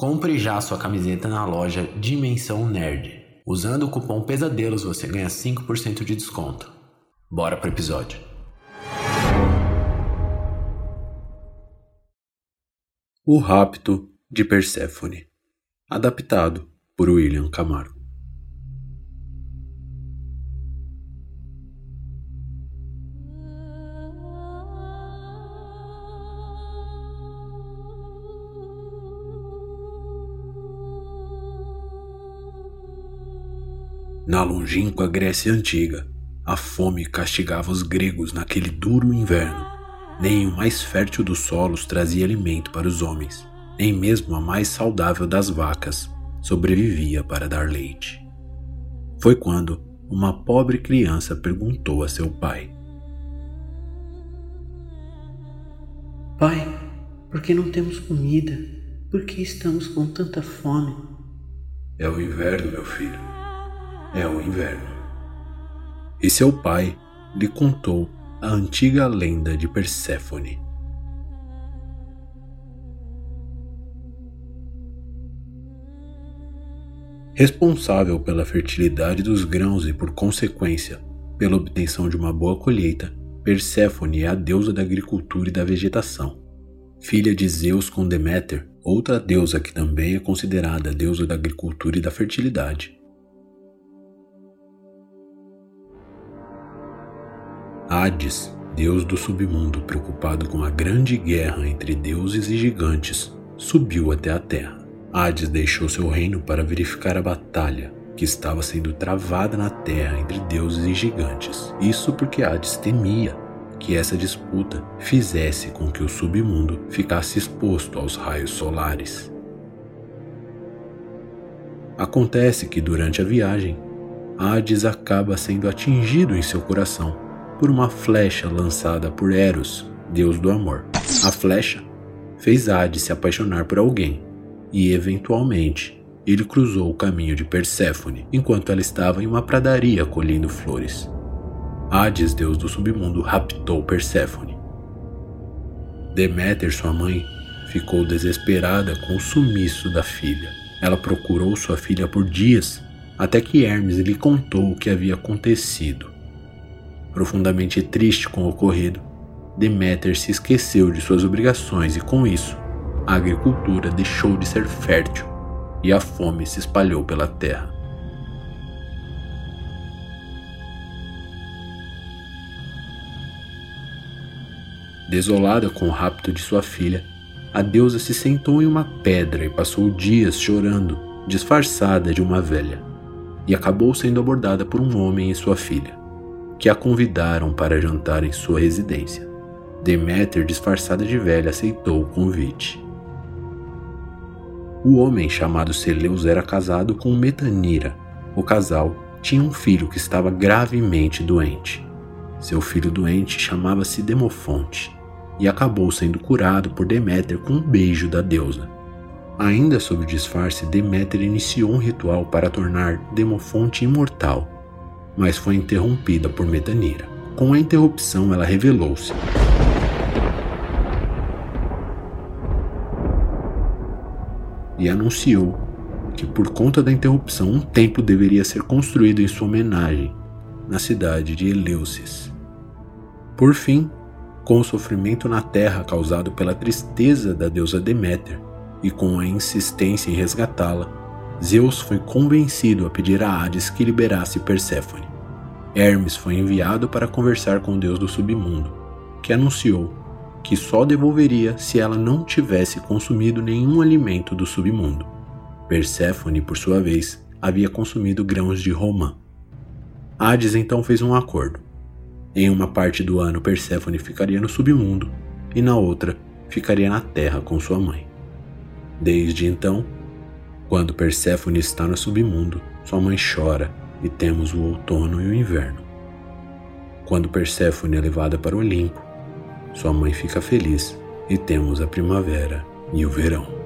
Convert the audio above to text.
Compre já sua camiseta na loja Dimensão Nerd. Usando o cupom Pesadelos você ganha 5% de desconto. Bora pro episódio. O Rapto de Perséfone. Adaptado por William Camargo. Na longínqua Grécia Antiga, a fome castigava os gregos naquele duro inverno. Nem o mais fértil dos solos trazia alimento para os homens, nem mesmo a mais saudável das vacas sobrevivia para dar leite. Foi quando uma pobre criança perguntou a seu pai: Pai, por que não temos comida? Por que estamos com tanta fome? É o inverno, meu filho é o inverno. E seu pai lhe contou a antiga lenda de Perséfone. Responsável pela fertilidade dos grãos e, por consequência, pela obtenção de uma boa colheita, Perséfone é a deusa da agricultura e da vegetação. Filha de Zeus com Deméter, outra deusa que também é considerada deusa da agricultura e da fertilidade. Hades, deus do submundo preocupado com a grande guerra entre deuses e gigantes, subiu até a terra. Hades deixou seu reino para verificar a batalha que estava sendo travada na terra entre deuses e gigantes. Isso porque Hades temia que essa disputa fizesse com que o submundo ficasse exposto aos raios solares. Acontece que durante a viagem, Hades acaba sendo atingido em seu coração por uma flecha lançada por Eros, deus do amor. A flecha fez Hades se apaixonar por alguém e, eventualmente, ele cruzou o caminho de Perséfone enquanto ela estava em uma pradaria colhendo flores. Hades, deus do submundo, raptou Perséfone. Deméter, sua mãe, ficou desesperada com o sumiço da filha. Ela procurou sua filha por dias até que Hermes lhe contou o que havia acontecido. Profundamente triste com o ocorrido, Deméter se esqueceu de suas obrigações e, com isso, a agricultura deixou de ser fértil e a fome se espalhou pela terra. Desolada com o rapto de sua filha, a deusa se sentou em uma pedra e passou dias chorando, disfarçada de uma velha, e acabou sendo abordada por um homem e sua filha que a convidaram para jantar em sua residência. Deméter, disfarçada de velha, aceitou o convite. O homem chamado Celeus era casado com Metanira. O casal tinha um filho que estava gravemente doente. Seu filho doente chamava-se Demofonte e acabou sendo curado por Deméter com um beijo da deusa. Ainda sob o disfarce, Deméter iniciou um ritual para tornar Demofonte imortal mas foi interrompida por Metanira. Com a interrupção, ela revelou-se. E anunciou que, por conta da interrupção, um templo deveria ser construído em sua homenagem na cidade de Eleusis. Por fim, com o sofrimento na terra causado pela tristeza da deusa Deméter e com a insistência em resgatá-la, Zeus foi convencido a pedir a Hades que liberasse Perséfone. Hermes foi enviado para conversar com o deus do submundo, que anunciou que só devolveria se ela não tivesse consumido nenhum alimento do submundo. Perséfone, por sua vez, havia consumido grãos de romã. Hades então fez um acordo. Em uma parte do ano, Perséfone ficaria no submundo e na outra ficaria na terra com sua mãe. Desde então, Quando Perséfone está no submundo, sua mãe chora e temos o outono e o inverno. Quando Perséfone é levada para o Olimpo, sua mãe fica feliz e temos a primavera e o verão.